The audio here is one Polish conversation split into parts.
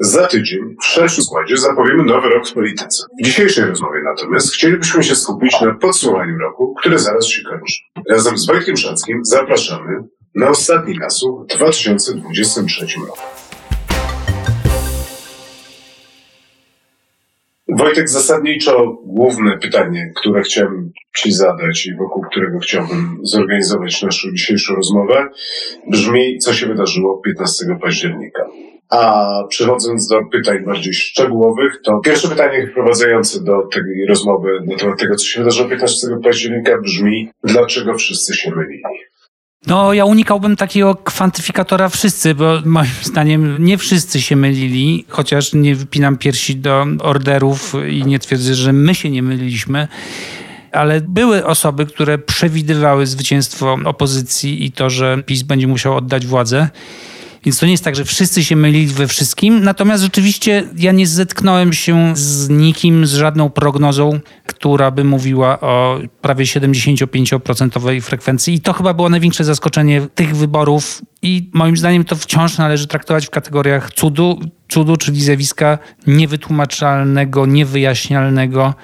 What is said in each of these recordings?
Za tydzień w szerszym składzie zapowiemy nowy rok w polityce. W dzisiejszej rozmowie natomiast chcielibyśmy się skupić na podsumowaniu roku, które zaraz się kończy. Razem z Wojtkiem Szackim zapraszamy na ostatni nasłuch w 2023 roku. Wojtek, zasadniczo główne pytanie, które chciałem Ci zadać i wokół którego chciałbym zorganizować naszą dzisiejszą rozmowę, brzmi, co się wydarzyło 15 października. A przechodząc do pytań bardziej szczegółowych, to pierwsze pytanie wprowadzające do tej rozmowy na temat tego, co się wydarzyło 15 października brzmi, dlaczego wszyscy się mylili? No, ja unikałbym takiego kwantyfikatora wszyscy, bo moim zdaniem nie wszyscy się mylili, chociaż nie wypinam piersi do orderów i nie twierdzę, że my się nie myliliśmy. Ale były osoby, które przewidywały zwycięstwo opozycji i to, że PiS będzie musiał oddać władzę. Więc to nie jest tak, że wszyscy się mylili we wszystkim. Natomiast rzeczywiście ja nie zetknąłem się z nikim, z żadną prognozą, która by mówiła o prawie 75% frekwencji. I to chyba było największe zaskoczenie tych wyborów. I moim zdaniem to wciąż należy traktować w kategoriach cudu, cudu czyli zjawiska niewytłumaczalnego, niewyjaśnialnego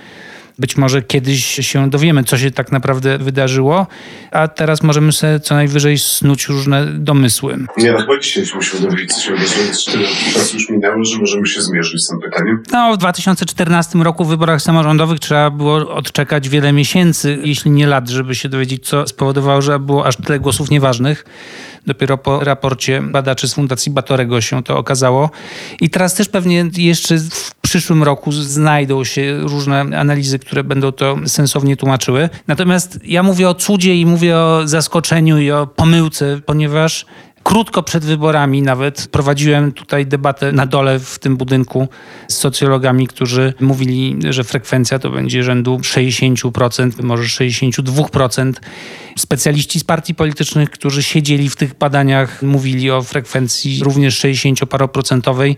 być może kiedyś się dowiemy, co się tak naprawdę wydarzyło, a teraz możemy sobie co najwyżej snuć różne domysły. Nie, no chyba dzisiaj musimy dowiedzieć, co się wydarzyło. Tyle czasu już minęło, że możemy się zmierzyć z tym pytaniem. No, w 2014 roku w wyborach samorządowych trzeba było odczekać wiele miesięcy, jeśli nie lat, żeby się dowiedzieć, co spowodowało, że było aż tyle głosów nieważnych. Dopiero po raporcie badaczy z Fundacji Batorego się to okazało. I teraz też pewnie jeszcze w przyszłym roku znajdą się różne analizy, które będą to sensownie tłumaczyły. Natomiast ja mówię o cudzie i mówię o zaskoczeniu i o pomyłce, ponieważ Krótko przed wyborami nawet prowadziłem tutaj debatę na dole w tym budynku z socjologami, którzy mówili, że frekwencja to będzie rzędu 60%, może 62%. Specjaliści z partii politycznych, którzy siedzieli w tych badaniach, mówili o frekwencji również 60-paroprocentowej.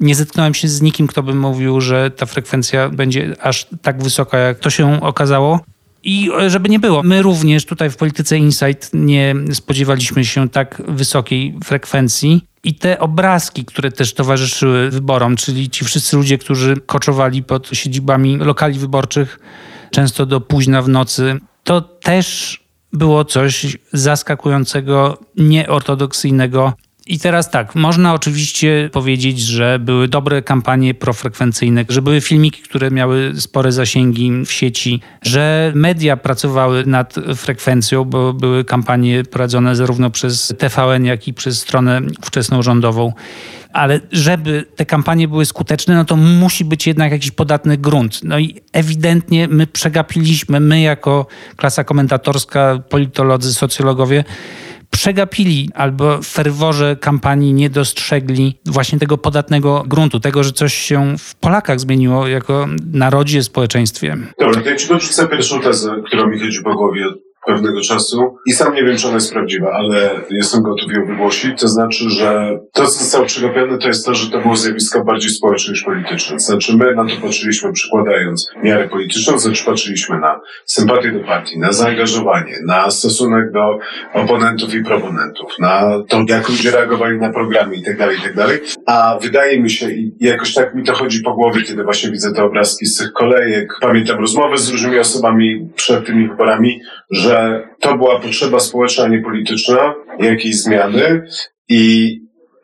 Nie zetknąłem się z nikim, kto by mówił, że ta frekwencja będzie aż tak wysoka, jak to się okazało. I e, żeby nie było, my również tutaj w Polityce Insight nie spodziewaliśmy się tak wysokiej frekwencji. I te obrazki, które też towarzyszyły wyborom, czyli ci wszyscy ludzie, którzy koczowali pod siedzibami lokali wyborczych, często do późna w nocy, to też było coś zaskakującego, nieortodoksyjnego i teraz tak, można oczywiście powiedzieć, że były dobre kampanie profrekwencyjne, że były filmiki, które miały spore zasięgi w sieci, że media pracowały nad frekwencją, bo były kampanie prowadzone zarówno przez TVN, jak i przez stronę ówczesną rządową. Ale żeby te kampanie były skuteczne, no to musi być jednak jakiś podatny grunt. No i ewidentnie my przegapiliśmy, my jako klasa komentatorska, politolodzy, socjologowie, przegapili albo w ferworze kampanii nie dostrzegli właśnie tego podatnego gruntu, tego, że coś się w Polakach zmieniło jako narodzie, społeczeństwie. Dobra, to ja ci dorzucę pierwszą tezę, która mi chodzi po głowie pewnego czasu i sam nie wiem, czy ona jest prawdziwa, ale jestem gotów ją wygłosić. To znaczy, że to, co zostało przegapione, to jest to, że to było zjawisko bardziej społeczne niż polityczne. To znaczy, my na to patrzyliśmy przykładając miarę polityczną, to znaczy patrzyliśmy na sympatię do partii, na zaangażowanie, na stosunek do oponentów i proponentów, na to, jak ludzie reagowali na programy i tak dalej, i tak dalej. A wydaje mi się, i jakoś tak mi to chodzi po głowie, kiedy właśnie widzę te obrazki z tych kolejek, pamiętam rozmowy z różnymi osobami przed tymi wyborami, że to była potrzeba społeczna, a nie polityczna, jakiejś zmiany i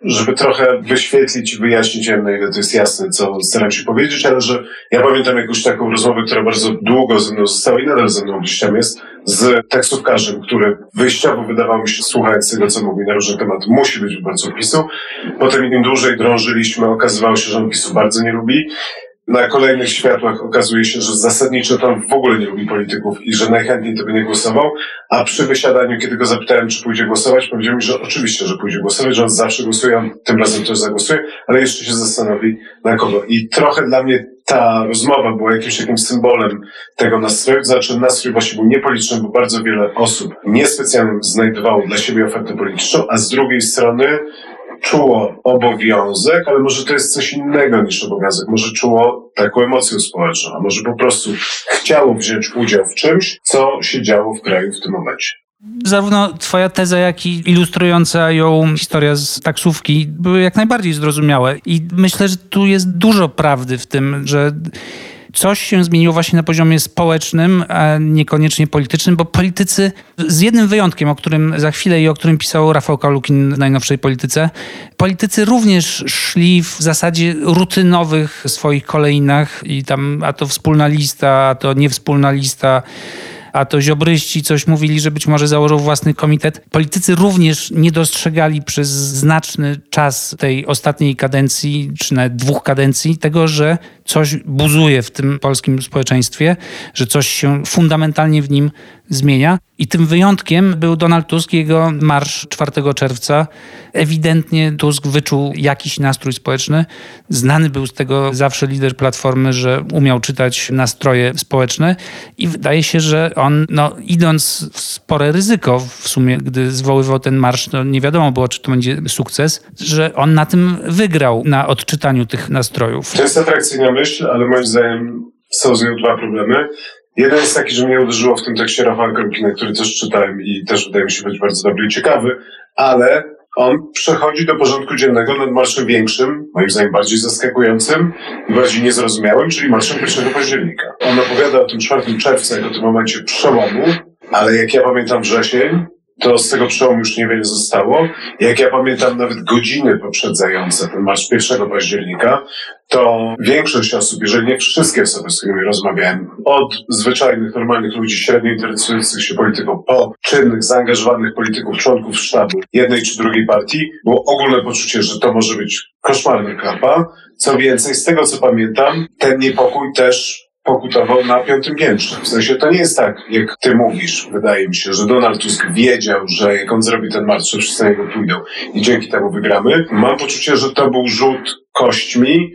żeby trochę wyświetlić i wyjaśnić, na ile to jest jasne, co staram się powiedzieć, ale że ja pamiętam jakąś taką rozmowę, która bardzo długo ze mną została i nadal ze mną gdzieś tam jest, z taksówkarzem, który wyjściowo wydawał mi się, słuchając tego, co mówi na różne tematy, musi być wyborcą PiSu. Potem im dłużej drążyliśmy, okazywało się, że on PiSu bardzo nie lubi. Na kolejnych światłach okazuje się, że zasadniczo tam w ogóle nie lubi polityków i że najchętniej to by nie głosował, a przy wysiadaniu, kiedy go zapytałem, czy pójdzie głosować, powiedział mi, że oczywiście, że pójdzie głosować, że on zawsze głosuje, on tym razem też zagłosuje, ale jeszcze się zastanowi na kogo. I trochę dla mnie ta rozmowa była jakimś takim symbolem tego nastroju, znaczy nastrój właśnie był niepolityczny, bo bardzo wiele osób niespecjalnie znajdowało dla siebie ofertę polityczną, a z drugiej strony czuło obowiązek, ale może to jest coś innego niż obowiązek. Może czuło taką emocję społeczną, a może po prostu chciało wziąć udział w czymś, co się działo w kraju w tym momencie. Zarówno twoja teza, jak i ilustrująca ją historia z taksówki były jak najbardziej zrozumiałe. I myślę, że tu jest dużo prawdy w tym, że coś się zmieniło właśnie na poziomie społecznym, a niekoniecznie politycznym, bo politycy, z jednym wyjątkiem, o którym za chwilę i o którym pisał Rafał Kalukin w najnowszej polityce, politycy również szli w zasadzie rutynowych swoich kolejnach i tam a to wspólna lista, a to niewspólna lista a to ziobryści coś mówili, że być może założą własny komitet. Politycy również nie dostrzegali przez znaczny czas tej ostatniej kadencji, czy nawet dwóch kadencji, tego, że coś buzuje w tym polskim społeczeństwie, że coś się fundamentalnie w nim zmienia. I tym wyjątkiem był Donald Tusk, jego marsz 4 czerwca. Ewidentnie Tusk wyczuł jakiś nastrój społeczny. Znany był z tego zawsze lider Platformy, że umiał czytać nastroje społeczne i wydaje się, że on, no, idąc w spore ryzyko w sumie, gdy zwoływał ten marsz, to nie wiadomo było, czy to będzie sukces, że on na tym wygrał, na odczytaniu tych nastrojów. To jest atrakcyjna myśl, ale moim zdaniem są z nią dwa problemy. Jeden jest taki, że mnie uderzyło w tym tekście Rafała Krokina, który też czytałem i też wydaje mi się być bardzo dobry i ciekawy, ale on przechodzi do porządku dziennego nad marszem większym, moim zdaniem bardziej zaskakującym i bardziej niezrozumiałym, czyli marszem 1 października. On opowiada o tym 4 czerwca jako tym momencie przełomu, ale jak ja pamiętam wrzesień, to z tego przełomu już niewiele zostało. Jak ja pamiętam nawet godziny poprzedzające ten marsz 1 października, to większość osób, jeżeli nie wszystkie osoby, z którymi rozmawiałem, od zwyczajnych, normalnych ludzi, średnio interesujących się polityką, po czynnych, zaangażowanych polityków, członków sztabu jednej czy drugiej partii, było ogólne poczucie, że to może być koszmarny klapa. Co więcej, z tego co pamiętam, ten niepokój też pokutował na piątym piętrze. W sensie to nie jest tak, jak ty mówisz, wydaje mi się, że Donald Tusk wiedział, że jak on zrobi ten marsz, to wszyscy na niego pójdą i dzięki temu wygramy. Mam poczucie, że to był rzut kośćmi,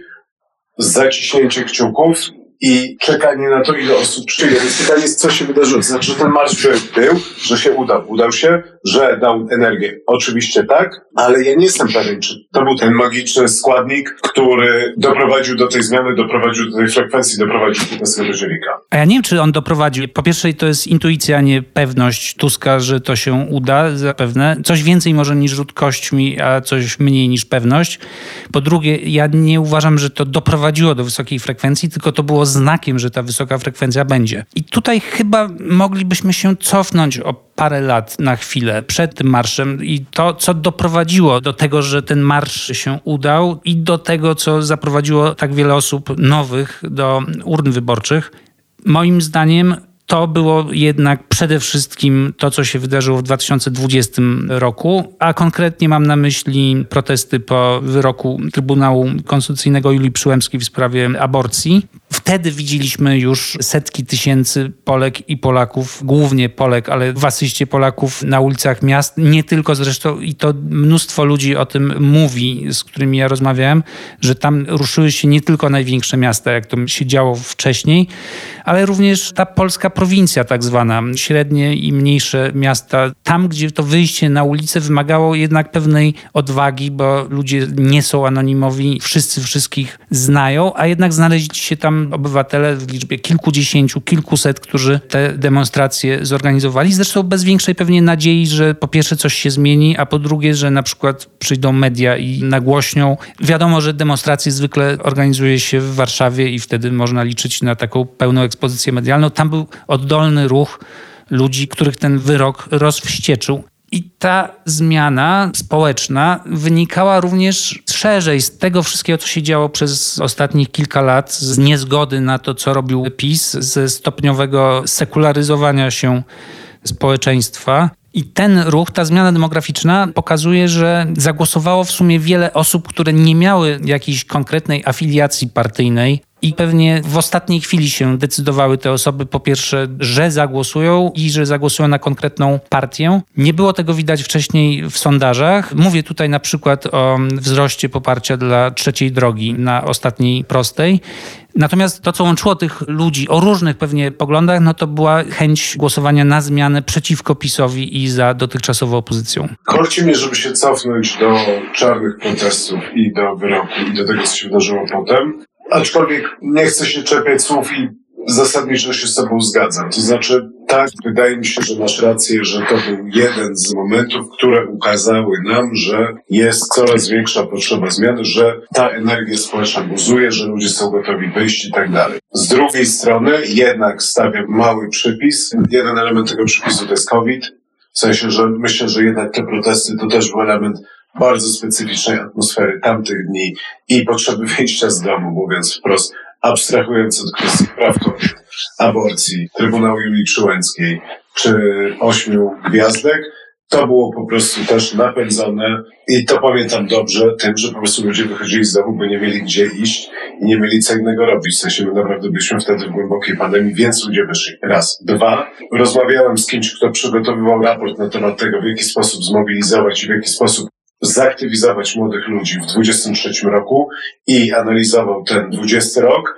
zaciśnięcie kciuków i czekanie na to, ile osób przyjdzie. Więc pytanie jest, co się wydarzyło. Znaczy, że ten marsz był, że się udał. Udał się, że dał energię. Oczywiście tak, ale ja nie jestem pewien, czy to był ten magiczny składnik, który doprowadził do tej zmiany, doprowadził do tej frekwencji, doprowadził do tego października. A ja nie wiem, czy on doprowadził. Po pierwsze, to jest intuicja, nie pewność Tuska, że to się uda zapewne. Coś więcej może niż rzut kośćmi, a coś mniej niż pewność. Po drugie, ja nie uważam, że to doprowadziło do wysokiej frekwencji, tylko to było znakiem, że ta wysoka frekwencja będzie. I tutaj chyba moglibyśmy się cofnąć o parę lat na chwilę przed tym marszem i to, co doprowadziło do tego, że ten marsz się udał i do tego, co zaprowadziło tak wiele osób nowych do urn wyborczych. Moim zdaniem to było jednak przede wszystkim to, co się wydarzyło w 2020 roku, a konkretnie mam na myśli protesty po wyroku Trybunału Konstytucyjnego Julii Przyłębskiej w sprawie aborcji. Wtedy widzieliśmy już setki tysięcy Polek i Polaków, głównie Polek, ale w Polaków na ulicach miast, nie tylko zresztą, i to mnóstwo ludzi o tym mówi, z którymi ja rozmawiałem, że tam ruszyły się nie tylko największe miasta, jak to się działo wcześniej, ale również ta polska prowincja tak zwana, średnie i mniejsze miasta, tam gdzie to wyjście na ulicę wymagało jednak pewnej odwagi, bo ludzie nie są anonimowi, wszyscy wszystkich znają, a jednak znaleźli się tam obywatele w liczbie kilkudziesięciu, kilkuset, którzy te demonstracje zorganizowali. Zresztą bez większej pewnie nadziei, że po pierwsze coś się zmieni, a po drugie, że na przykład przyjdą media i nagłośnią. Wiadomo, że demonstracje zwykle organizuje się w Warszawie i wtedy można liczyć na taką pełną ekspozycję medialną. Tam był oddolny ruch ludzi, których ten wyrok rozwścieczył. I ta zmiana społeczna wynikała również szerzej z tego wszystkiego, co się działo przez ostatnich kilka lat, z niezgody na to, co robił PiS, ze stopniowego sekularyzowania się społeczeństwa. I ten ruch, ta zmiana demograficzna pokazuje, że zagłosowało w sumie wiele osób, które nie miały jakiejś konkretnej afiliacji partyjnej, I pewnie w ostatniej chwili się decydowały te osoby, po pierwsze, że zagłosują i że zagłosują na konkretną partię. Nie było tego widać wcześniej w sondażach. Mówię tutaj na przykład o wzroście poparcia dla trzeciej drogi na ostatniej prostej. Natomiast to, co łączyło tych ludzi o różnych pewnie poglądach, no to była chęć głosowania na zmianę przeciwko PiSowi i za dotychczasową opozycją. Korci mnie, żeby się cofnąć do czarnych protestów i do wyroku i do tego, co się wydarzyło potem. Aczkolwiek nie chcę się czepiać słów i zasadniczo się z sobą zgadzam. To znaczy, tak, wydaje mi się, że masz rację, że to był jeden z momentów, które ukazały nam, że jest coraz większa potrzeba zmiany, że ta energia społeczna buzuje, że ludzie są gotowi wyjść i tak dalej. Z drugiej strony jednak stawiam mały przypis. Jeden element tego przypisu to jest COVID. W sensie, że myślę, że jednak te protesty to też był element bardzo specyficznej atmosfery tamtych dni i potrzeby wyjścia z domu, mówiąc wprost, abstrahując od kwestii praw kobiet, aborcji, Trybunału Julii Przyłęckiej czy ośmiu gwiazdek, to było po prostu też napędzone i to pamiętam dobrze tym, że po prostu ludzie wychodzili z domu, bo nie mieli gdzie iść i nie mieli co innego robić. W sensie my naprawdę byliśmy wtedy w głębokiej pandemii, więc ludzie wyszli. Raz. Dwa. Rozmawiałem z kimś, kto przygotowywał raport na temat tego, w jaki sposób zmobilizować i w jaki sposób zaktywizować młodych ludzi w 23 roku i analizował ten 20 rok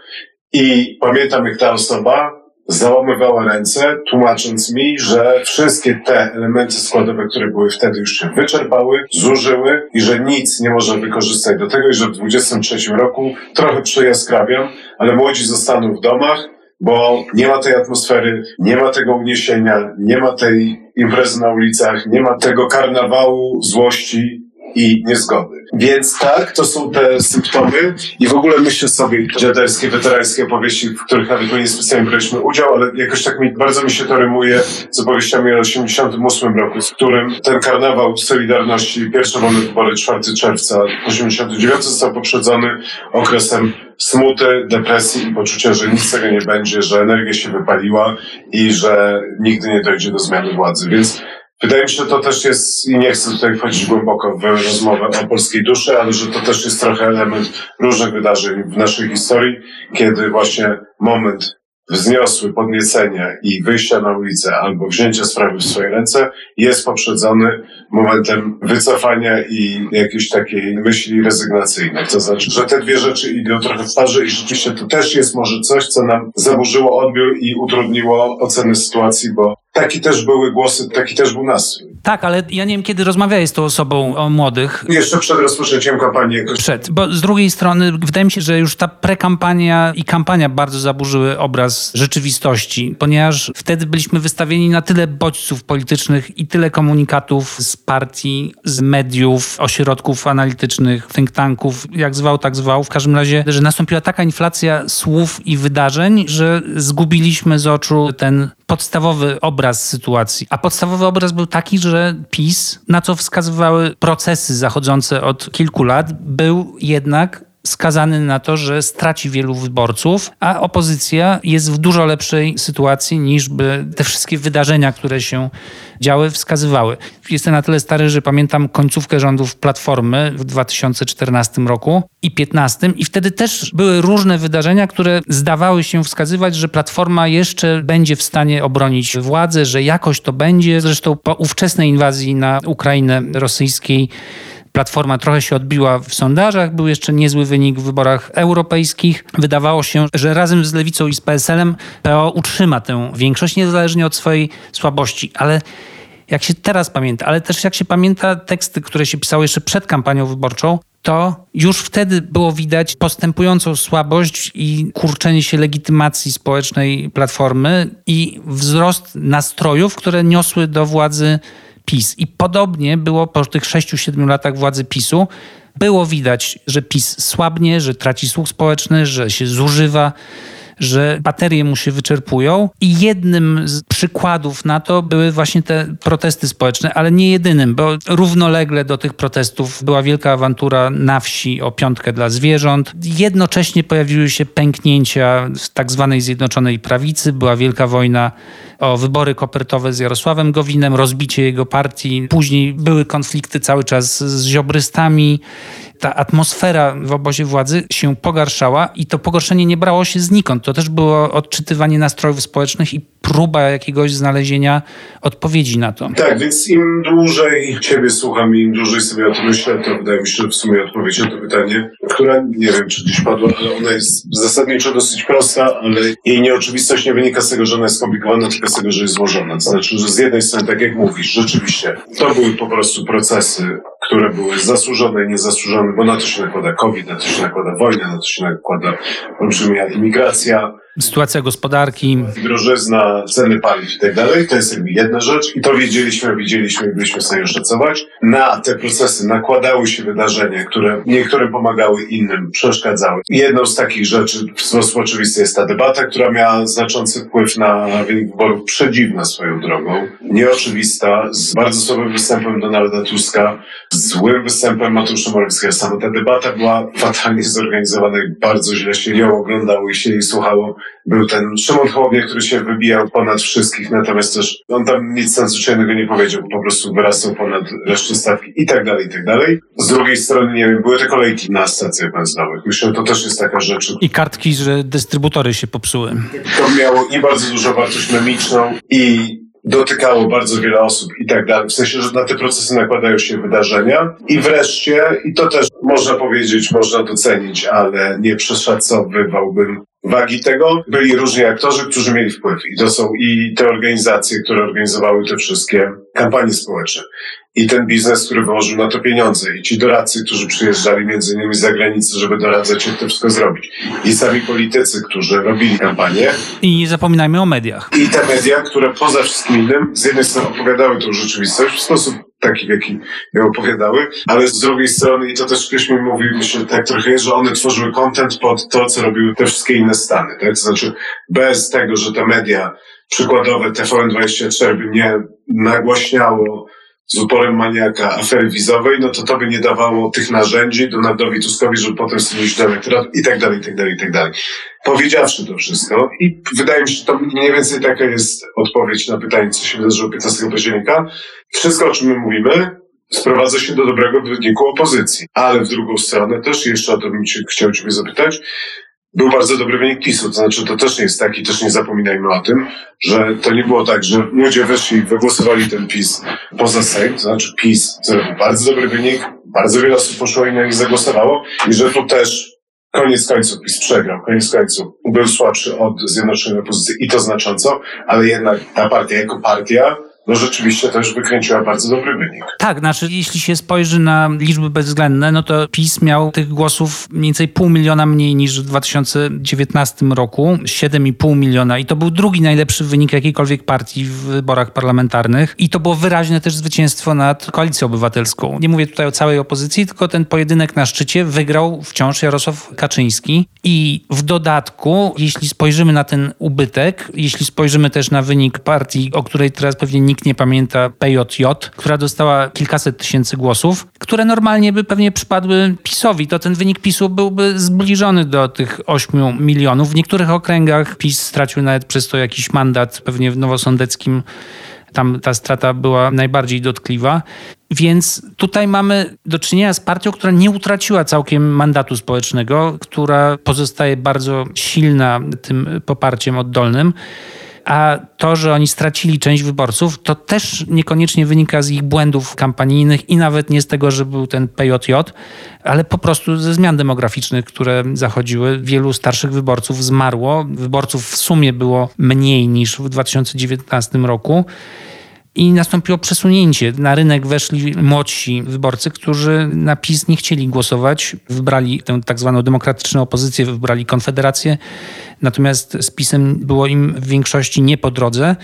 i pamiętam jak ta osoba załamywała ręce, tłumacząc mi, że wszystkie te elementy składowe, które były wtedy już się wyczerpały, zużyły i że nic nie można wykorzystać do tego i że w 23 roku trochę przejaskrawiam, ale młodzi zostaną w domach, bo nie ma tej atmosfery, nie ma tego uniesienia, nie ma tej imprezy na ulicach, nie ma tego karnawału złości, i niezgody. Więc tak, to są te symptomy i w ogóle myślę sobie dziaderskie, weterańskie opowieści, w których nawet nie specjalnie braliśmy udział, ale jakoś tak mi, bardzo mi się to rymuje z opowieściami o 88 roku, w którym ten karnawał Solidarności, pierwsze wolne wybory 4 czerwca 89 został poprzedzony okresem smuty, depresji i poczucia, że nic z tego nie będzie, że energia się wypaliła i że nigdy nie dojdzie do zmiany władzy. Więc Wydaje mi się, że to też jest, i nie chcę tutaj wchodzić głęboko w rozmowę o polskiej duszy, ale że to też jest trochę element różnych wydarzeń w naszej historii, kiedy właśnie moment wzniosły podniecenia i wyjścia na ulicę albo wzięcia sprawy w swoje ręce jest poprzedzony momentem wycofania i jakiejś takiej myśli rezygnacyjnej. To znaczy, że te dwie rzeczy idą trochę w parze i rzeczywiście to też jest może coś, co nam zaburzyło odbiór i utrudniło ocenę sytuacji, bo Taki też były głosy, taki też był nastrój. Tak, ale ja nie wiem, kiedy rozmawiałeś z tą osobą o młodych. Jeszcze przed rozpoczęciem kampanii. Jakoś... Przed, bo z drugiej strony wydaje mi się, że już ta prekampania i kampania bardzo zaburzyły obraz rzeczywistości, ponieważ wtedy byliśmy wystawieni na tyle bodźców politycznych i tyle komunikatów z partii, z mediów, ośrodków analitycznych, think tanków, jak zwał, tak zwał. W każdym razie, że nastąpiła taka inflacja słów i wydarzeń, że zgubiliśmy z oczu ten podstawowy obraz sytuacji. A podstawowy obraz był taki, że PiS, na co wskazywały procesy zachodzące od kilku lat, był jednak skazany na to, że straci wielu wyborców, a opozycja jest w dużo lepszej sytuacji niż by te wszystkie wydarzenia, które się działy, wskazywały. Jestem na tyle stary, że pamiętam końcówkę rządów Platformy w 2014 roku i 2015 i wtedy też były różne wydarzenia, które zdawały się wskazywać, że Platforma jeszcze będzie w stanie obronić władzę, że jakoś to będzie. Zresztą po ówczesnej inwazji na Ukrainę rosyjskiej Platforma trochę się odbiła w sondażach, był jeszcze niezły wynik w wyborach europejskich. Wydawało się, że razem z Lewicą i z PSL-em PO utrzyma tę większość niezależnie od swojej słabości, ale jak się teraz pamięta, ale też jak się pamięta teksty, które się pisały jeszcze przed kampanią wyborczą, to już wtedy było widać postępującą słabość i kurczenie się legitymacji społecznej Platformy i wzrost nastrojów, które niosły do władzy PiS. I podobnie było po tych 6-7 latach władzy PiSu. Było widać, że PiS słabnie, że traci słuch społeczny, że się zużywa, że baterie mu się wyczerpują i jednym z przykładów na to były właśnie te protesty społeczne, ale nie jedynym, bo równolegle do tych protestów była wielka awantura na wsi o piątkę dla zwierząt. Jednocześnie pojawiły się pęknięcia w tak zwanej Zjednoczonej Prawicy, była wielka wojna o wybory kopertowe z Jarosławem Gowinem, rozbicie jego partii. Później były konflikty cały czas z ziobrystami ta atmosfera w obozie władzy się pogarszała i to pogorszenie nie brało się znikąd. To też było odczytywanie nastrojów społecznych i próba jakiegoś znalezienia odpowiedzi na to. Tak, więc im dłużej Ciebie słucham, im dłużej sobie o tym myślę, to wydaje mi się, że w sumie odpowiedź na to pytanie, która nie wiem, czy dziś padła, ale ona jest zasadniczo dosyć prosta, ale jej nieoczywistość nie wynika z tego, że ona jest skomplikowana, tylko z tego, że jest złożona. To znaczy, że z jednej strony, tak jak mówisz, rzeczywiście, to były po prostu procesy, które były zasłużone i niezasłużone, bo na to się nakłada COVID, na to się nakłada wojna, na to się nakłada olbrzymia imigracja, sytuacja gospodarki, drożyzna, ceny paliw i tak dalej. To jest jakby jedna rzecz i to wiedzieliśmy, widzieliśmy i byliśmy w stanie szacować. Na te procesy nakładały się wydarzenia, które niektórym pomagały, innym przeszkadzały. Jedną z takich rzeczy w sposób oczywisty jest ta debata, która miała znaczący wpływ na wynik wyborów, przedziwna swoją drogą, nieoczywista, z bardzo słabym występem Donalda Tuska, z złym występem Mateusza Morawieckiego. Sama ta debata była fatalnie zorganizowana i bardzo źle się ją oglądało i się jej słuchało był ten Szymon Hołownia, który się wybijał ponad wszystkich, natomiast też on tam nic nadzwyczajnego nie powiedział, po prostu wyrastał ponad resztę stawki i tak dalej, i tak dalej. Z drugiej strony, nie wiem, były te kolejki na stacjach benzynowych. Myślę, że to też jest taka rzecz. I kartki, że dystrybutory się popsuły. To miało i bardzo dużą wartość memiczną i dotykało bardzo wiele osób i tak dalej. W sensie, że na te procesy nakładają się wydarzenia. I wreszcie, i to też można powiedzieć, można docenić, ale nie przeszacowywałbym wagi tego byli różni aktorzy, którzy mieli wpływ. I to są i te organizacje, które organizowały te wszystkie kampanie społeczne. I ten biznes, który wyłożył na to pieniądze. I ci doradcy, którzy przyjeżdżali między innymi z zagranicy, żeby doradzać, jak to wszystko zrobić. I sami politycy, którzy robili kampanię. I nie zapominajmy o mediach. I te media, które poza wszystkim innym, z jednej strony opowiadały tą rzeczywistość w sposób taki, w jaki ją opowiadały, ale z drugiej strony, i to też ktoś mi mówił, myślę, tak trochę jest, że one tworzyły content pod to, co robiły te wszystkie inne stany, tak? To znaczy, bez tego, że te media przykładowe TVN24 by nie nagłaśniało z uporem maniaka afery wizowej, no to to by nie dawało tych narzędzi Donaldowi Tuskowi, żeby potem do elektoratu i tak dalej, i tak dalej, i tak dalej. Powiedziawszy to wszystko i wydaje mi się, że to mniej więcej taka jest odpowiedź na pytanie, co się wydarzyło 15 października. Wszystko, o czym my mówimy, sprowadza się do dobrego wyniku opozycji. Ale w drugą stronę też jeszcze o to bym cię, chciał Ciebie zapytać, był bardzo dobry wynik PiSu. To znaczy, to też nie jest tak i też nie zapominajmy o tym, że to nie było tak, że ludzie wyszli i wygłosowali ten PiS poza Sejm, to znaczy PiS zrobił bardzo dobry wynik, bardzo wiele osób poszło i na nich zagłosowało i że tu też koniec końców PiS przegrał, koniec końców był słabszy od Zjednoczonej Opozycji i to znacząco, ale jednak ta partia jako partia no rzeczywiście też wykręciła bardzo dobry wynik. Tak, znaczy jeśli się spojrzy na liczby bezwzględne, no to PiS miał tych głosów mniej więcej pół miliona mniej niż w 2019 roku, 7,5 miliona i to był drugi najlepszy wynik jakiejkolwiek partii w wyborach parlamentarnych i to było wyraźne też zwycięstwo nad Koalicją Obywatelską. Nie mówię tutaj o całej opozycji, tylko ten pojedynek na szczycie wygrał wciąż Jarosław Kaczyński i w dodatku, jeśli spojrzymy na ten ubytek, jeśli spojrzymy też na wynik partii, o której teraz pewnie nikt nikt nie pamięta PJJ, która dostała kilkaset tysięcy głosów, które normalnie by pewnie przypadły PiSowi, to ten wynik PiSu byłby zbliżony do tych 8 milionów. W niektórych okręgach PiS stracił nawet przez to jakiś mandat, pewnie w Nowosądeckim tam ta strata była najbardziej dotkliwa. Więc tutaj mamy do czynienia z partią, która nie utraciła całkiem mandatu społecznego, która pozostaje bardzo silna tym poparciem oddolnym. A to, że oni stracili część wyborców, to też niekoniecznie wynika z ich błędów kampanijnych i nawet nie z tego, że był ten PJJ, ale po prostu ze zmian demograficznych, które zachodziły. Wielu starszych wyborców zmarło. Wyborców w sumie było mniej niż w 2019 roku i nastąpiło przesunięcie. Na rynek weszli młodsi wyborcy, którzy na PiS nie chcieli głosować. Wybrali tę tak zwaną demokratyczną opozycję, wybrali Konfederację, natomiast z PiSem było im w większości nie po drodze.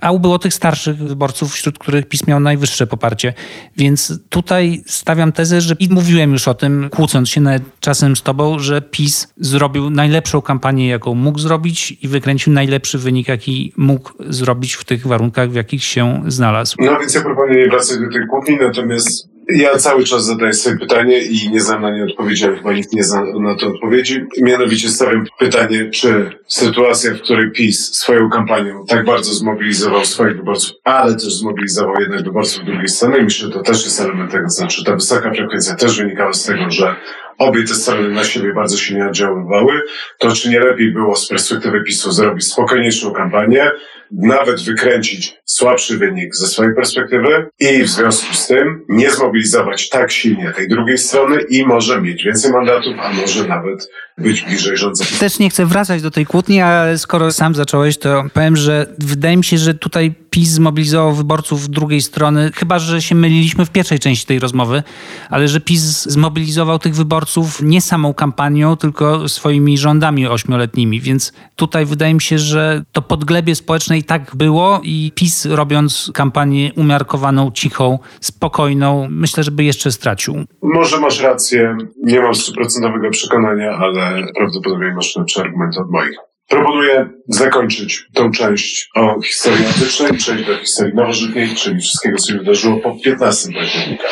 A ubyło tych starszych wyborców, wśród których PiS miał najwyższe poparcie. Więc tutaj stawiam tezę, że i mówiłem już o tym, kłócąc się nawet czasem z tobą, że PiS zrobił najlepszą kampanię, jaką mógł zrobić i wykręcił najlepszy wynik, jaki mógł zrobić w tych warunkach, w jakich się znalazł. No więc ja proponuję wracać do tej kłótni, natomiast ja cały czas zadaję sobie pytanie i nie znam na nie odpowiedzi, ale chyba nikt nie zna na to odpowiedzi. Mianowicie stawiam pytanie, czy sytuacja, w której PiS swoją kampanią tak bardzo zmobilizował swoich wyborców, ale też zmobilizował jednak wyborców drugiej strony, myślę, że to też jest element tego, znaczy ta wysoka frekwencja też wynikała z tego, że obie te strony na siebie bardzo silnie oddziaływały, to czy nie lepiej było z perspektywy PiSu zrobić spokojniejszą kampanię, nawet wykręcić słabszy wynik ze swojej perspektywy i w związku z tym nie zmobilizować tak silnie tej drugiej strony i może mieć więcej mandatów, a może nawet być bliżej rządzących. Też nie chcę wracać do tej kłótni, ale skoro sam zacząłeś, to powiem, że wydaje mi się, że tutaj PiS zmobilizował wyborców drugiej strony, chyba że się myliliśmy w pierwszej części tej rozmowy, ale że PiS zmobilizował tych wyborców nie samą kampanią, tylko swoimi rządami ośmioletnimi. Więc tutaj wydaje mi się, że to podglebie społeczne i tak było i PiS robiąc kampanię umiarkowaną, cichą, spokojną, myślę, żeby jeszcze stracił. Może masz rację, nie mam stuprocentowego przekonania, ale prawdopodobnie masz lepszy argument od moich. Proponuję zakończyć tą część o historii antycznej przejść do historii nowożytnej, czyli wszystkiego, co się wydarzyło po 15 października.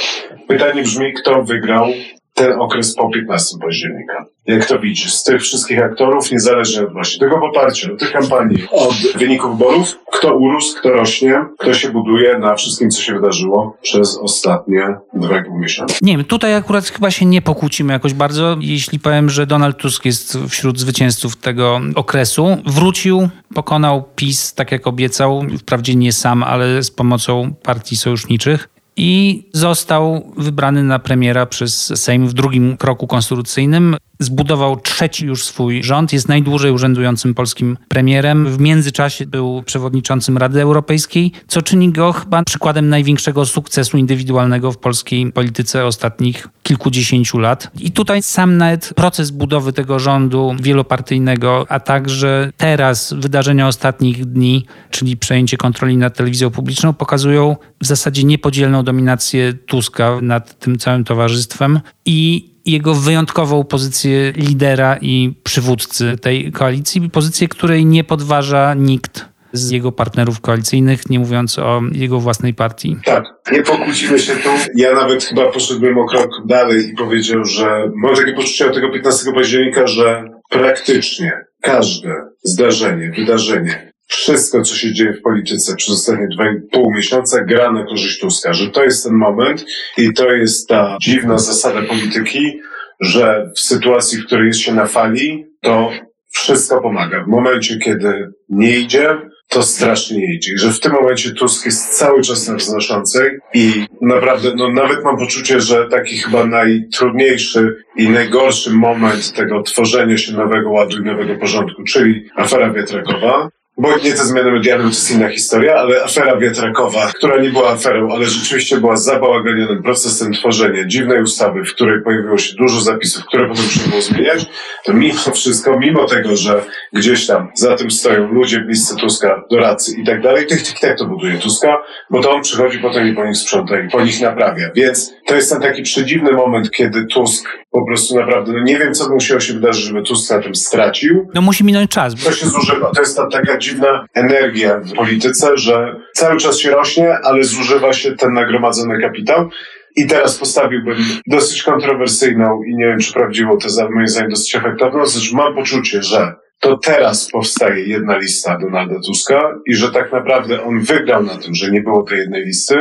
Pytanie brzmi, kto wygrał ten okres po 15 października. Jak to widzisz, z tych wszystkich aktorów, niezależnie od właśnie tego poparcia, od tych kampanii, od wyników wyborów, kto urósł, kto rośnie, kto się buduje na wszystkim, co się wydarzyło przez ostatnie dwa i pół. Nie wiem, tutaj akurat chyba się nie pokłócimy jakoś bardzo, jeśli powiem, że Donald Tusk jest wśród zwycięzców tego okresu. Wrócił, pokonał PiS, tak jak obiecał, wprawdzie nie sam, ale z pomocą partii sojuszniczych i został wybrany na premiera przez Sejm w drugim kroku konstytucyjnym zbudował trzeci już swój rząd, jest najdłużej urzędującym polskim premierem. W międzyczasie był przewodniczącym Rady Europejskiej, co czyni go chyba przykładem największego sukcesu indywidualnego w polskiej polityce ostatnich kilkudziesięciu lat. I tutaj sam nawet proces budowy tego rządu wielopartyjnego, a także teraz wydarzenia ostatnich dni, czyli przejęcie kontroli nad telewizją publiczną, pokazują w zasadzie niepodzielną dominację Tuska nad tym całym towarzystwem i jego wyjątkową pozycję lidera i przywódcy tej koalicji, pozycję, której nie podważa nikt z jego partnerów koalicyjnych, nie mówiąc o jego własnej partii. Tak, nie pokłócimy się tu. Ja nawet chyba poszedłbym o krok dalej i powiedział, że mam takie poczucie od tego 15 października, że praktycznie każde zdarzenie, wydarzenie, wszystko, co się dzieje w polityce przez ostatnie dwa i pół miesiąca gra na korzyść Tuska, że to jest ten moment i to jest ta dziwna zasada polityki, że w sytuacji, w której jest się na fali, to wszystko pomaga. W momencie, kiedy nie idzie, to strasznie nie idzie. Że w tym momencie Tusk jest cały czas na wznoszącej i naprawdę, no nawet mam poczucie, że taki chyba najtrudniejszy i najgorszy moment tego tworzenia się nowego ładu i nowego porządku, czyli afera wiatrakowa, bo nie te zmiany medialne to jest inna historia, ale afera wiatrakowa, która nie była aferą, ale rzeczywiście była zabałaganionym procesem tworzenia dziwnej ustawy, w której pojawiło się dużo zapisów, które potem trzeba było zmieniać, to mimo wszystko, mimo tego, że gdzieś tam za tym stoją ludzie bliscy Tuska, doradcy i tak dalej, to i tak to buduje Tuska, bo to on przychodzi potem i po nich sprząta i po nich naprawia. Więc to jest ten taki przedziwny moment, kiedy Tusk po prostu naprawdę, no nie wiem, co musiało się wydarzyć, żeby Tusk na tym stracił. No musi minąć czas. To się zużywa. To jest ta taka dziwna energia w polityce, że cały czas się rośnie, ale zużywa się ten nagromadzony kapitał. I teraz postawiłbym dosyć kontrowersyjną i nie wiem, czy prawdziwą tezę, moim zdaniem dosyć efektowną, znaczy mam poczucie, że to teraz powstaje jedna lista Donalda Tuska i że tak naprawdę on wygrał na tym, że nie było tej jednej listy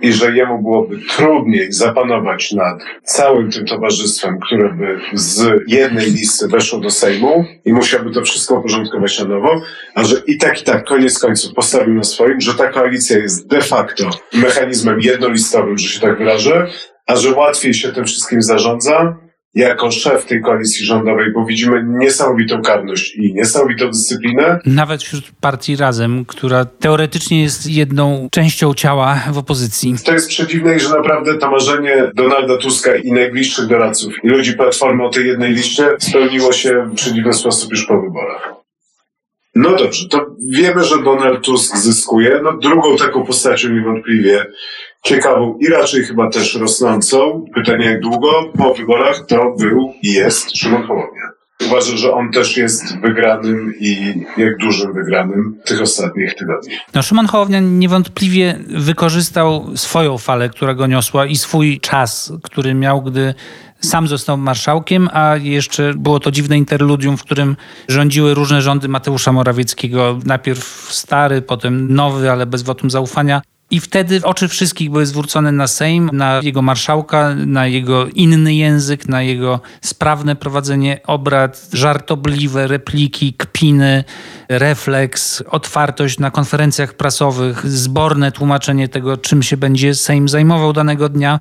i że jemu byłoby trudniej zapanować nad całym tym towarzystwem, które by z jednej listy weszło do Sejmu i musiałby to wszystko uporządkować na nowo, a że i tak, i tak, koniec końców postawił na swoim, że ta koalicja jest de facto mechanizmem jednolistowym, że się tak wyrażę, a że łatwiej się tym wszystkim zarządza, jako szef tej koalicji rządowej, bo widzimy niesamowitą karność i niesamowitą dyscyplinę. Nawet wśród partii Razem, która teoretycznie jest jedną częścią ciała w opozycji. To jest przedziwne, że naprawdę to marzenie Donalda Tuska i najbliższych doradców i ludzi Platformy o tej jednej liście spełniło się w przedziwny sposób już po wyborach. No dobrze, to wiemy, że Donald Tusk zyskuje. No drugą taką postacią niewątpliwie ciekawą i raczej chyba też rosnącą. Pytanie jak długo po wyborach to był i jest Szymon Hołownia. Uważam, że on też jest wygranym i jak dużym wygranym tych ostatnich tygodni. No, Szymon Hołownia niewątpliwie wykorzystał swoją falę, która go niosła i swój czas, który miał, gdy sam został marszałkiem, a jeszcze było to dziwne interludium, w którym rządziły różne rządy Mateusza Morawieckiego. Najpierw stary, potem nowy, ale bez wotum zaufania. I wtedy oczy wszystkich były zwrócone na Sejm, na jego marszałka, na jego inny język, na jego sprawne prowadzenie obrad, żartobliwe repliki, kpiny, refleks, otwartość na konferencjach prasowych, zborne tłumaczenie tego, czym się będzie Sejm zajmował danego dnia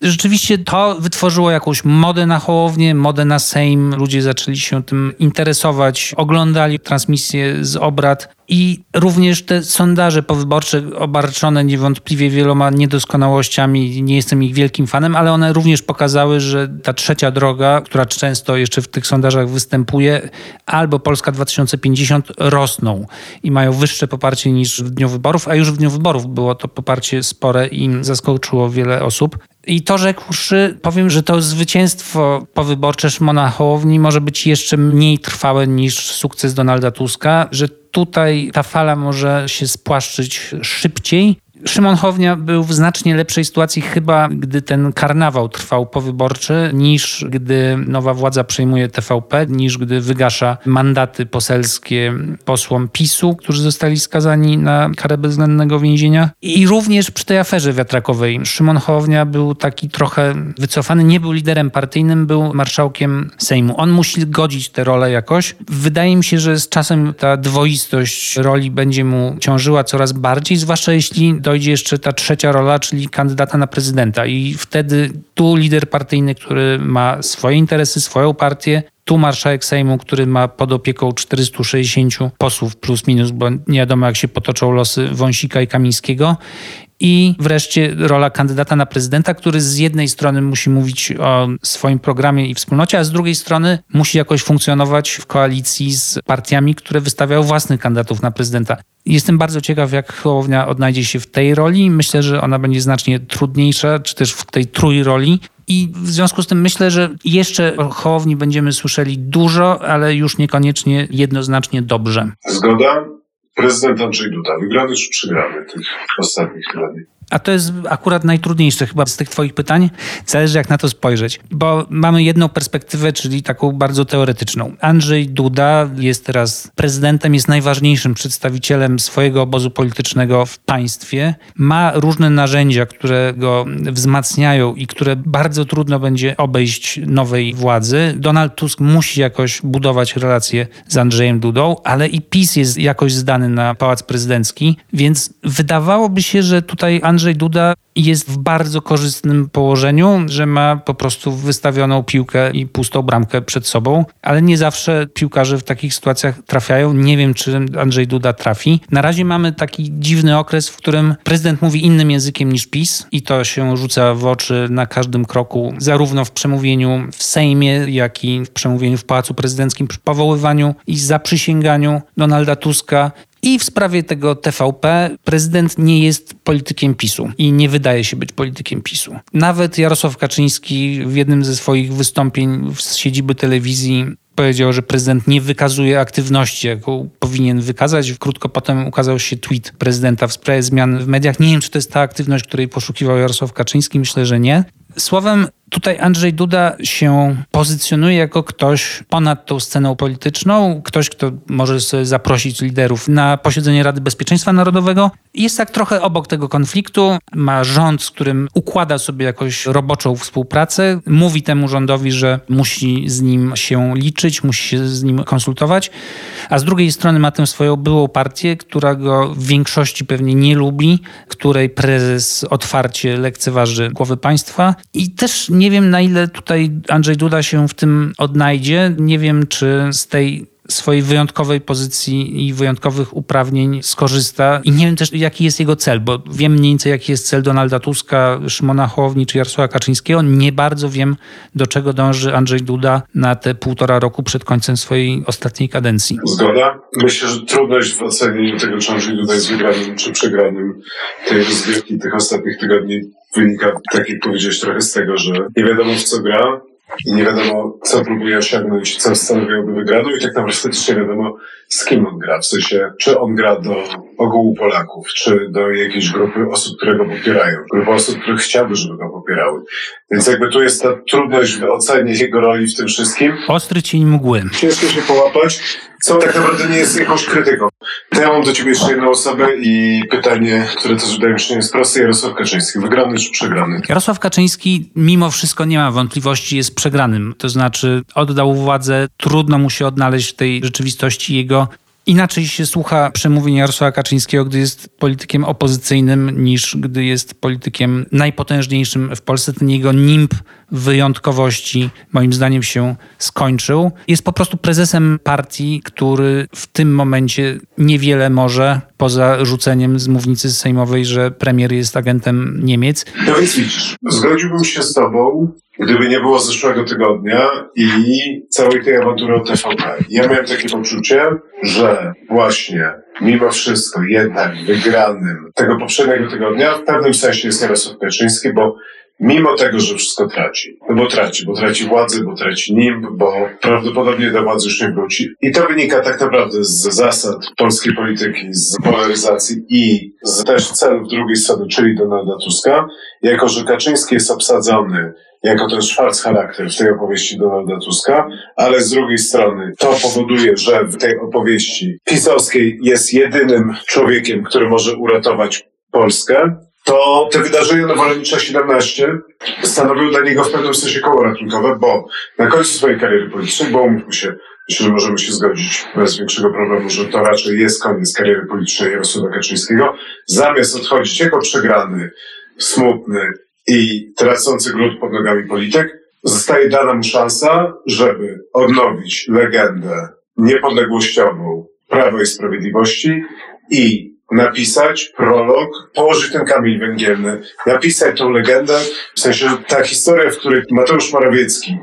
rzeczywiście to wytworzyło jakąś modę na Hołownię, modę na Sejm. Ludzie zaczęli się tym interesować, oglądali transmisje z obrad. I również te sondaże powyborcze, obarczone niewątpliwie wieloma niedoskonałościami, nie jestem ich wielkim fanem, ale one również pokazały, że ta trzecia droga, która często jeszcze w tych sondażach występuje, albo Polska 2050 rosną i mają wyższe poparcie niż w dniu wyborów, a już w dniu wyborów było to poparcie spore i zaskoczyło wiele osób. I to rzekłszy, powiem, że to zwycięstwo powyborcze Szymona Hołowni może być jeszcze mniej trwałe niż sukces Donalda Tuska, że tutaj ta fala może się spłaszczyć szybciej Szymon Hołownia był w znacznie lepszej sytuacji chyba, gdy ten karnawał trwał powyborczy, niż gdy nowa władza przejmuje TVP, niż gdy wygasza mandaty poselskie posłom PiSu, którzy zostali skazani na karę bezwzględnego więzienia. I również przy tej aferze wiatrakowej Szymon Hołownia był taki trochę wycofany, nie był liderem partyjnym, był marszałkiem Sejmu. On musi godzić tę rolę jakoś. Wydaje mi się, że z czasem ta dwoistość roli będzie mu ciążyła coraz bardziej, zwłaszcza jeśli do dojdzie jeszcze ta trzecia rola, czyli kandydata na prezydenta. I wtedy tu lider partyjny, który ma swoje interesy, swoją partię, tu marszałek Sejmu, który ma pod opieką 460 posłów plus minus, bo nie wiadomo jak się potoczą losy Wąsika i Kamińskiego i wreszcie rola kandydata na prezydenta, który z jednej strony musi mówić o swoim programie i wspólnocie, a z drugiej strony musi jakoś funkcjonować w koalicji z partiami, które wystawiają własnych kandydatów na prezydenta. Jestem bardzo ciekaw, jak Hołownia odnajdzie się w tej roli. Myślę, że ona będzie znacznie trudniejsza, czy też w tej trójroli. I w związku z tym myślę, że jeszcze o Hołowni będziemy słyszeli dużo, ale już niekoniecznie jednoznacznie dobrze. Zgoda. Prezydent Andrzej Duda, wygrany czy przegrany tych ostatnich tygodni? A to jest akurat najtrudniejsze chyba z tych Twoich pytań. Zależy, jak na to spojrzeć, bo mamy jedną perspektywę, czyli taką bardzo teoretyczną. Andrzej Duda jest teraz prezydentem, jest najważniejszym przedstawicielem swojego obozu politycznego w państwie. Ma różne narzędzia, które go wzmacniają i które bardzo trudno będzie obejść nowej władzy. Donald Tusk musi jakoś budować relacje z Andrzejem Dudą, ale i PiS jest jakoś zdany na pałac prezydencki, więc wydawałoby się, że tutaj Andrzej Andrzej Duda jest w bardzo korzystnym położeniu, że ma po prostu wystawioną piłkę i pustą bramkę przed sobą, ale nie zawsze piłkarze w takich sytuacjach trafiają. Nie wiem, czy Andrzej Duda trafi. Na razie mamy taki dziwny okres, w którym prezydent mówi innym językiem niż PiS i to się rzuca w oczy na każdym kroku, zarówno w przemówieniu w Sejmie, jak i w przemówieniu w Pałacu Prezydenckim przy powoływaniu i zaprzysięganiu Donalda Tuska. I w sprawie tego TVP prezydent nie jest politykiem PiSu i nie wydaje się być politykiem PiSu. Nawet Jarosław Kaczyński w jednym ze swoich wystąpień z siedziby telewizji powiedział, że prezydent nie wykazuje aktywności, jaką powinien wykazać. Krótko potem ukazał się tweet prezydenta w sprawie zmian w mediach. Nie wiem, czy to jest ta aktywność, której poszukiwał Jarosław Kaczyński. Myślę, że nie. Słowem, Tutaj Andrzej Duda się pozycjonuje jako ktoś ponad tą sceną polityczną, ktoś, kto może sobie zaprosić liderów na posiedzenie Rady Bezpieczeństwa Narodowego. Jest tak trochę obok tego konfliktu, ma rząd, z którym układa sobie jakoś roboczą współpracę, mówi temu rządowi, że musi z nim się liczyć, musi się z nim konsultować, a z drugiej strony ma tę swoją byłą partię, która go w większości pewnie nie lubi, której prezes otwarcie lekceważy głowy państwa i też nie wiem, na ile tutaj Andrzej Duda się w tym odnajdzie. Nie wiem, czy z tej swojej wyjątkowej pozycji i wyjątkowych uprawnień skorzysta. I nie wiem też, jaki jest jego cel, bo wiem mniej więcej, jaki jest cel Donalda Tuska, Szymona Hołowni czy Jarosława Kaczyńskiego. Nie bardzo wiem, do czego dąży Andrzej Duda na te półtora roku przed końcem swojej ostatniej kadencji. Zgoda. Myślę, że trudność w ocenieniu tego, czy Andrzej Duda jest wygranym czy przegranym tej rozgrywki tych ostatnich tygodni wynika, tak jak powiedziałeś, trochę z tego, że nie wiadomo w co gra, i nie wiadomo, co próbuje osiągnąć, co stanowiłoby wygraną i tak naprawdę też nie wiadomo, z kim on gra. W sensie, czy on gra do ogółu Polaków, czy do jakiejś grupy osób, które go popierają, grupy osób, które chciałby, żeby go popierały. Więc jakby tu jest ta trudność w ocenie jego roli w tym wszystkim. Ostry cień mgły. Ciężko się połapać, co tak naprawdę nie jest jakąś krytyką. To ja mam do ciebie jeszcze jedną osobę i pytanie, które też wydaje mi się nie jest proste. Jarosław Kaczyński, wygrany czy przegrany? Jarosław Kaczyński mimo wszystko nie ma wątpliwości, jest przegranym. To znaczy oddał władzę, trudno mu się odnaleźć w tej rzeczywistości. Jego Inaczej się słucha przemówień Jarosława Kaczyńskiego, gdy jest politykiem opozycyjnym, niż gdy jest politykiem najpotężniejszym w Polsce. Ten jego nimb wyjątkowości, moim zdaniem, się skończył. Jest po prostu prezesem partii, który w tym momencie niewiele może, poza rzuceniem z mównicy sejmowej, że premier jest agentem Niemiec. No więc widzisz, zgodziłbym się z tobą, gdyby nie było zeszłego tygodnia i całej tej awantury o TVP. Ja miałem takie poczucie, że właśnie mimo wszystko jednak wygranym tego poprzedniego tygodnia w pewnym sensie jest Jarosław Kaczyński, bo mimo tego, że wszystko traci. No bo traci, bo traci władzę, bo traci NIMB, bo prawdopodobnie do władzy już nie wróci. I to wynika tak naprawdę z zasad polskiej polityki, z polaryzacji i z też celów drugiej strony, czyli Donalda Tuska. Jako, że Kaczyński jest obsadzony jako ten szwarc charakter w tej opowieści Donalda Tuska, ale z drugiej strony to powoduje, że w tej opowieści pisowskiej jest jedynym człowiekiem, który może uratować Polskę, to te wydarzenia Nowolenicza 17 stanowią dla niego w pewnym sensie koło ratunkowe, bo na końcu swojej kariery politycznej, bo umówmy się, myślę, że możemy się zgodzić bez większego problemu, że to raczej jest koniec kariery politycznej Jarosława Kaczyńskiego, zamiast odchodzić jako przegrany, smutny i tracący grunt pod nogami polityk, zostaje dana mu szansa, żeby odnowić legendę niepodległościową Prawa i Sprawiedliwości i napisać prolog, położyć ten kamień węgielny, napisać tą legendę, w sensie, że ta historia, w której Mateusz Morawiecki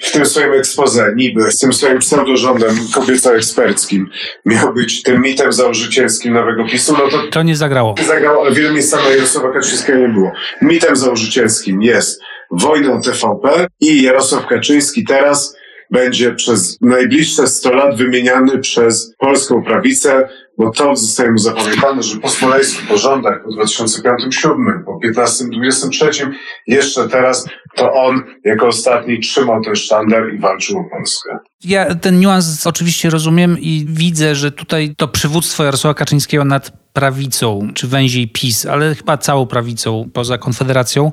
w tym swoim ekspoze, niby, z tym swoim pseudorządem kobieco-eksperckim, miał być tym mitem założycielskim nowego PiSu, no to... To nie zagrało. Nie zagrało, ale wiele miejsc na Jarosława Kaczyńskiego nie było. Mitem założycielskim jest wojna TVP i Jarosław Kaczyński teraz będzie przez najbliższe 100 lat wymieniany przez polską prawicę, bo to zostaje mu zapamiętane, że po smoleńskich porządach po 2005-2007, po 15-23, jeszcze teraz to on jako ostatni trzymał ten sztandar i walczył o Polskę. Ja ten niuans oczywiście rozumiem i widzę, że tutaj to przywództwo Jarosława Kaczyńskiego nad prawicą, czy węziej PiS, ale chyba całą prawicą poza Konfederacją,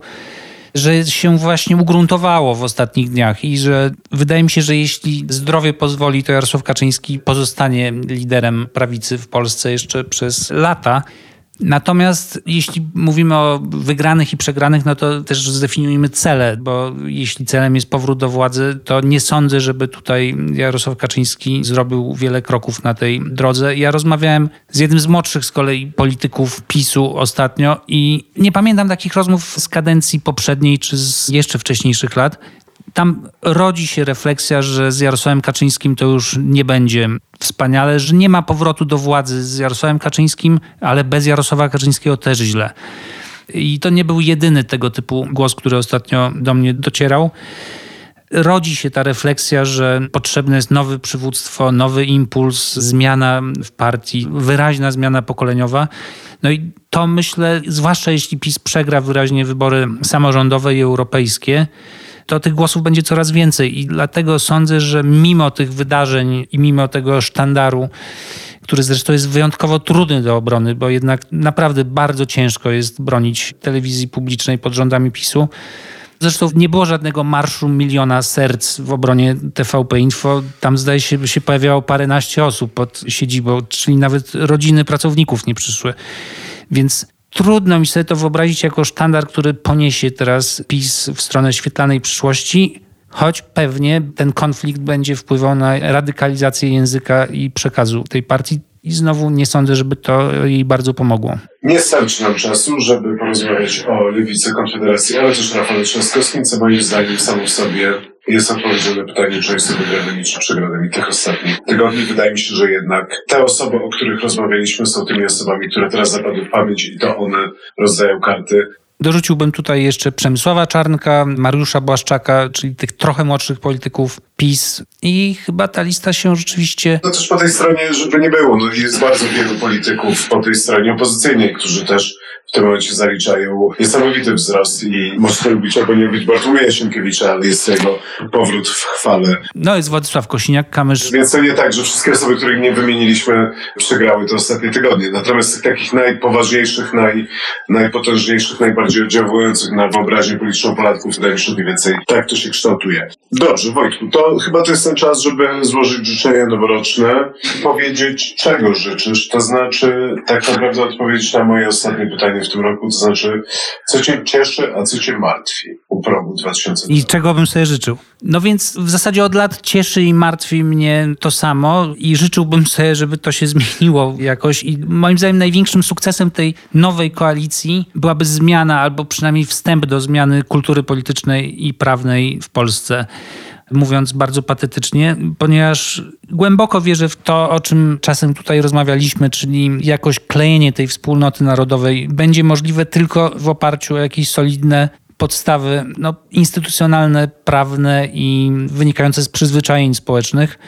że się właśnie ugruntowało w ostatnich dniach i że wydaje mi się, że jeśli zdrowie pozwoli, to Jarosław Kaczyński pozostanie liderem prawicy w Polsce jeszcze przez lata. Natomiast jeśli mówimy o wygranych i przegranych, no to też zdefiniujmy cele, bo jeśli celem jest powrót do władzy, to nie sądzę, żeby tutaj Jarosław Kaczyński zrobił wiele kroków na tej drodze. Ja rozmawiałem z jednym z młodszych z kolei polityków PiSu ostatnio i nie pamiętam takich rozmów z kadencji poprzedniej czy z jeszcze wcześniejszych lat, tam rodzi się refleksja, że z Jarosławem Kaczyńskim to już nie będzie wspaniale, że nie ma powrotu do władzy z Jarosławem Kaczyńskim, ale bez Jarosława Kaczyńskiego też źle. I to nie był jedyny tego typu głos, który ostatnio do mnie docierał. Rodzi się ta refleksja, że potrzebne jest nowe przywództwo, nowy impuls, zmiana w partii, wyraźna zmiana pokoleniowa. No i to myślę, zwłaszcza jeśli PiS przegra wyraźnie wybory samorządowe i europejskie, to tych głosów będzie coraz więcej. I dlatego sądzę, że mimo tych wydarzeń i mimo tego sztandaru, który zresztą jest wyjątkowo trudny do obrony, bo jednak naprawdę bardzo ciężko jest bronić telewizji publicznej pod rządami PiSu. Zresztą nie było żadnego marszu miliona serc w obronie TVP Info. Tam zdaje się, się pojawiało paręnaście osób pod siedzibą, czyli nawet rodziny pracowników nie przyszły. Więc Trudno mi sobie to wyobrazić jako sztandar, który poniesie teraz PiS w stronę świetlanej przyszłości, choć pewnie ten konflikt będzie wpływał na radykalizację języka i przekazu tej partii. I znowu nie sądzę, żeby to jej bardzo pomogło. Nie starczy nam czasu, żeby porozmawiać o lewicy Konfederacji, ale też Rafale Trzaskowskim, co moim zdaniem samo w sobie jest odpowiedzią na pytanie, czy jest wygranym czy przegranym. I tych ostatnich tygodni wydaje mi się, że jednak te osoby, o których rozmawialiśmy, są tymi osobami, które teraz zapadły w pamięć i to one rozdają karty. Dorzuciłbym tutaj jeszcze Przemysława Czarnka, Mariusza Błaszczaka, czyli tych trochę młodszych polityków PiS i chyba ta lista się rzeczywiście... No też po tej stronie, żeby nie było, no jest bardzo wielu polityków po tej stronie opozycyjnej, którzy też w tym momencie zaliczają niesamowity wzrost i można lubić albo nie lubić Bartłomieja Sienkiewicza, ale jest jego powrót w chwale. No jest Władysław Kosiniak-Kamysz. Więc to nie tak, że wszystkie osoby, których nie wymieniliśmy, przegrały te ostatnie tygodnie. Natomiast tych takich najpoważniejszych, naj, najpotężniejszych, najbardziej oddziałujących na wyobraźnię polityczną Polaków, wydaje mi się, mniej więcej tak to się kształtuje. Dobrze, Wojtku, to chyba to jest ten czas, żeby złożyć życzenia noworoczne, powiedzieć, czego życzysz, to znaczy tak naprawdę odpowiedzieć na moje ostatnie pytanie w tym roku, to znaczy, co cię cieszy, a co cię martwi u progu 2020. I czego bym sobie życzył? No więc w zasadzie od lat cieszy i martwi mnie to samo i życzyłbym sobie, żeby to się zmieniło jakoś i moim zdaniem największym sukcesem tej nowej koalicji byłaby zmiana albo przynajmniej wstęp do zmiany kultury politycznej i prawnej w Polsce mówiąc bardzo patetycznie, ponieważ głęboko wierzę w to, o czym czasem tutaj rozmawialiśmy, czyli jakoś klejenie tej wspólnoty narodowej będzie możliwe tylko w oparciu o jakieś solidne podstawy no, instytucjonalne, prawne i wynikające z przyzwyczajeń społecznych.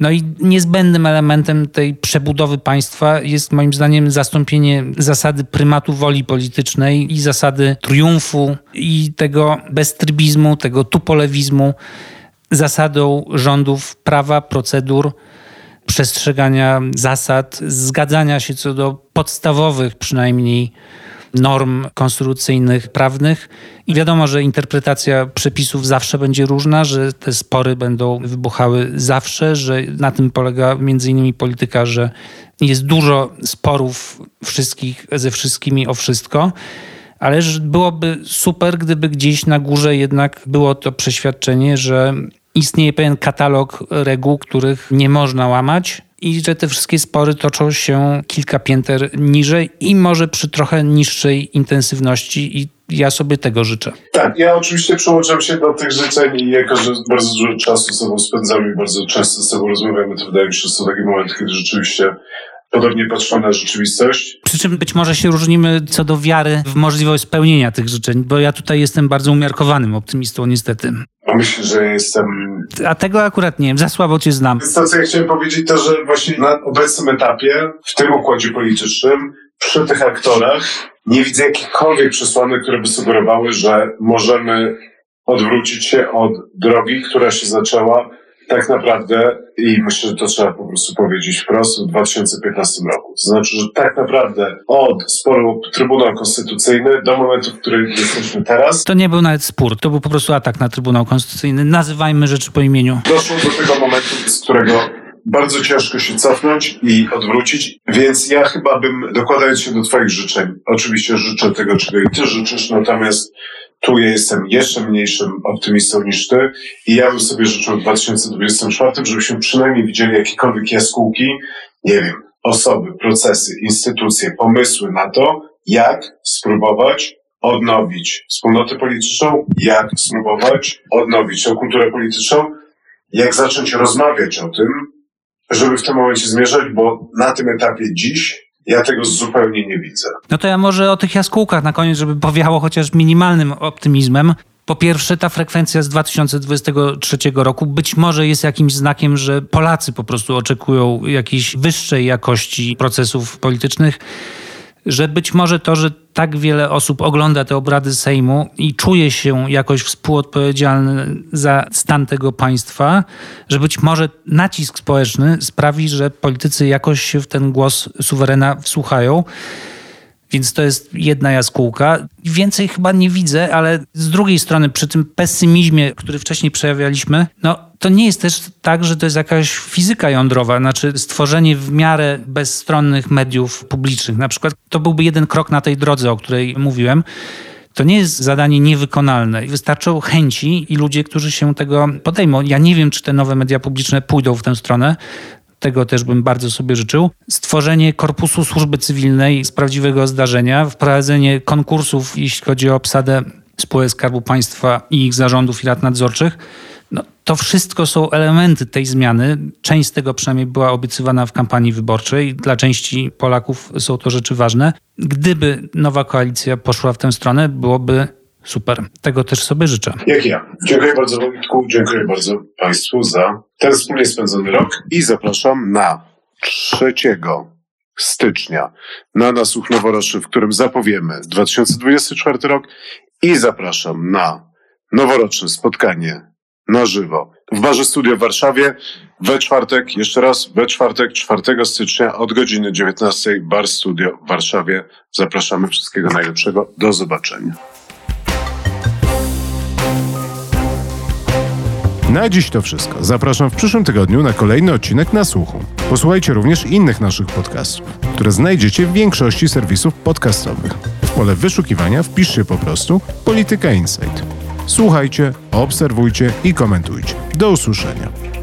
No i niezbędnym elementem tej przebudowy państwa jest moim zdaniem zastąpienie zasady prymatu woli politycznej i zasady triumfu i tego beztrybizmu, tego tupolewizmu zasadą rządów prawa, procedur, przestrzegania zasad, zgadzania się co do podstawowych przynajmniej norm konstytucyjnych, prawnych. I wiadomo, że interpretacja przepisów zawsze będzie różna, że te spory będą wybuchały zawsze, że na tym polega między innymi polityka, że jest dużo sporów wszystkich ze wszystkimi o wszystko ale byłoby super, gdyby gdzieś na górze jednak było to przeświadczenie, że istnieje pewien katalog reguł, których nie można łamać i że te wszystkie spory toczą się kilka pięter niżej i może przy trochę niższej intensywności i ja sobie tego życzę. Tak, ja oczywiście przyłączam się do tych życzeń i jako, że bardzo dużo czasu z sobą spędzamy i bardzo często z sobą rozmawiamy, to wydaje mi się, że są takie momenty, kiedy rzeczywiście podobnie patrzą na rzeczywistość. Przy czym być może się różnimy co do wiary w możliwość spełnienia tych życzeń, bo ja tutaj jestem bardzo umiarkowanym optymistą niestety. Myślę, że jestem... A tego akurat nie wiem, za słabo cię znam. To, co ja chciałem powiedzieć, to, że właśnie na obecnym etapie, w tym układzie politycznym, przy tych aktorach, nie widzę jakichkolwiek przesłanek, które by sugerowały, że możemy odwrócić się od drogi, która się zaczęła tak naprawdę, i myślę, że to trzeba po prostu powiedzieć wprost, w 2015 roku. To znaczy, że tak naprawdę od sporu Trybunał Konstytucyjny do momentu, w którym jesteśmy teraz. To nie był nawet spór, to był po prostu atak na Trybunał Konstytucyjny. Nazywajmy rzeczy po imieniu. Doszło do tego momentu, z którego bardzo ciężko się cofnąć i odwrócić, więc ja chyba bym, dokładając się do Twoich życzeń, oczywiście życzę tego, czego i Ty życzysz, natomiast tu ja jestem jeszcze mniejszym optymistą niż ty i ja bym sobie życzył w 2024, żebyśmy przynajmniej widzieli jakiekolwiek jaskółki, nie wiem, osoby, procesy, instytucje, pomysły na to, jak spróbować odnowić wspólnotę polityczną, jak spróbować odnowić tą kulturę polityczną, jak zacząć rozmawiać o tym, żeby w tym momencie zmierzać, bo na tym etapie dziś ja tego zupełnie nie widzę. No to ja może o tych jaskółkach na koniec, żeby powiało chociaż minimalnym optymizmem. Po pierwsze, ta frekwencja z 2023 roku być może jest jakimś znakiem, że Polacy po prostu oczekują jakiejś wyższej jakości procesów politycznych że być może to, że tak wiele osób ogląda te obrady Sejmu i czuje się jakoś współodpowiedzialny za stan tego państwa, że być może nacisk społeczny sprawi, że politycy jakoś się w ten głos suwerena wsłuchają. Więc to jest jedna jaskółka. Więcej chyba nie widzę, ale z drugiej strony, przy tym pesymizmie, który wcześniej przejawialiśmy, no to nie jest też tak, że to jest jakaś fizyka jądrowa, znaczy stworzenie w miarę bezstronnych mediów publicznych. Na przykład to byłby jeden krok na tej drodze, o której mówiłem To nie jest zadanie niewykonalne. Wystarczą chęci i ludzie, którzy się tego podejmą. Ja nie wiem, czy te nowe media publiczne pójdą w tę stronę. Tego też bym bardzo sobie życzył. Stworzenie korpusu służby cywilnej z prawdziwego zdarzenia, wprowadzenie konkursów, jeśli chodzi o obsadę spółek Skarbu Państwa i ich zarządów i rad nadzorczych. No, to wszystko są elementy tej zmiany. Część z tego przynajmniej była obiecywana w kampanii wyborczej. Dla części Polaków są to rzeczy ważne. Gdyby nowa koalicja poszła w tę stronę, byłoby super. Tego też sobie życzę. Jak ja. Dziękuję bardzo Wojtku, dziękuję bardzo Państwu za ten wspólnie spędzony rok i zapraszam na 3 stycznia na nasłuch noworoczny, w którym zapowiemy 2024 rok i zapraszam na noworoczne spotkanie na żywo w Barze Studio w Warszawie we czwartek, jeszcze raz we czwartek, 4 stycznia od godziny 19 Bar Studio w Warszawie. Zapraszamy wszystkiego najlepszego. Do zobaczenia. Na dziś to wszystko. Zapraszam w przyszłym tygodniu na kolejny odcinek na słuchu. Posłuchajcie również innych naszych podcastów, które znajdziecie w większości serwisów podcastowych. W pole wyszukiwania wpiszcie po prostu Polityka Insight. Słuchajcie, obserwujcie i komentujcie. Do usłyszenia.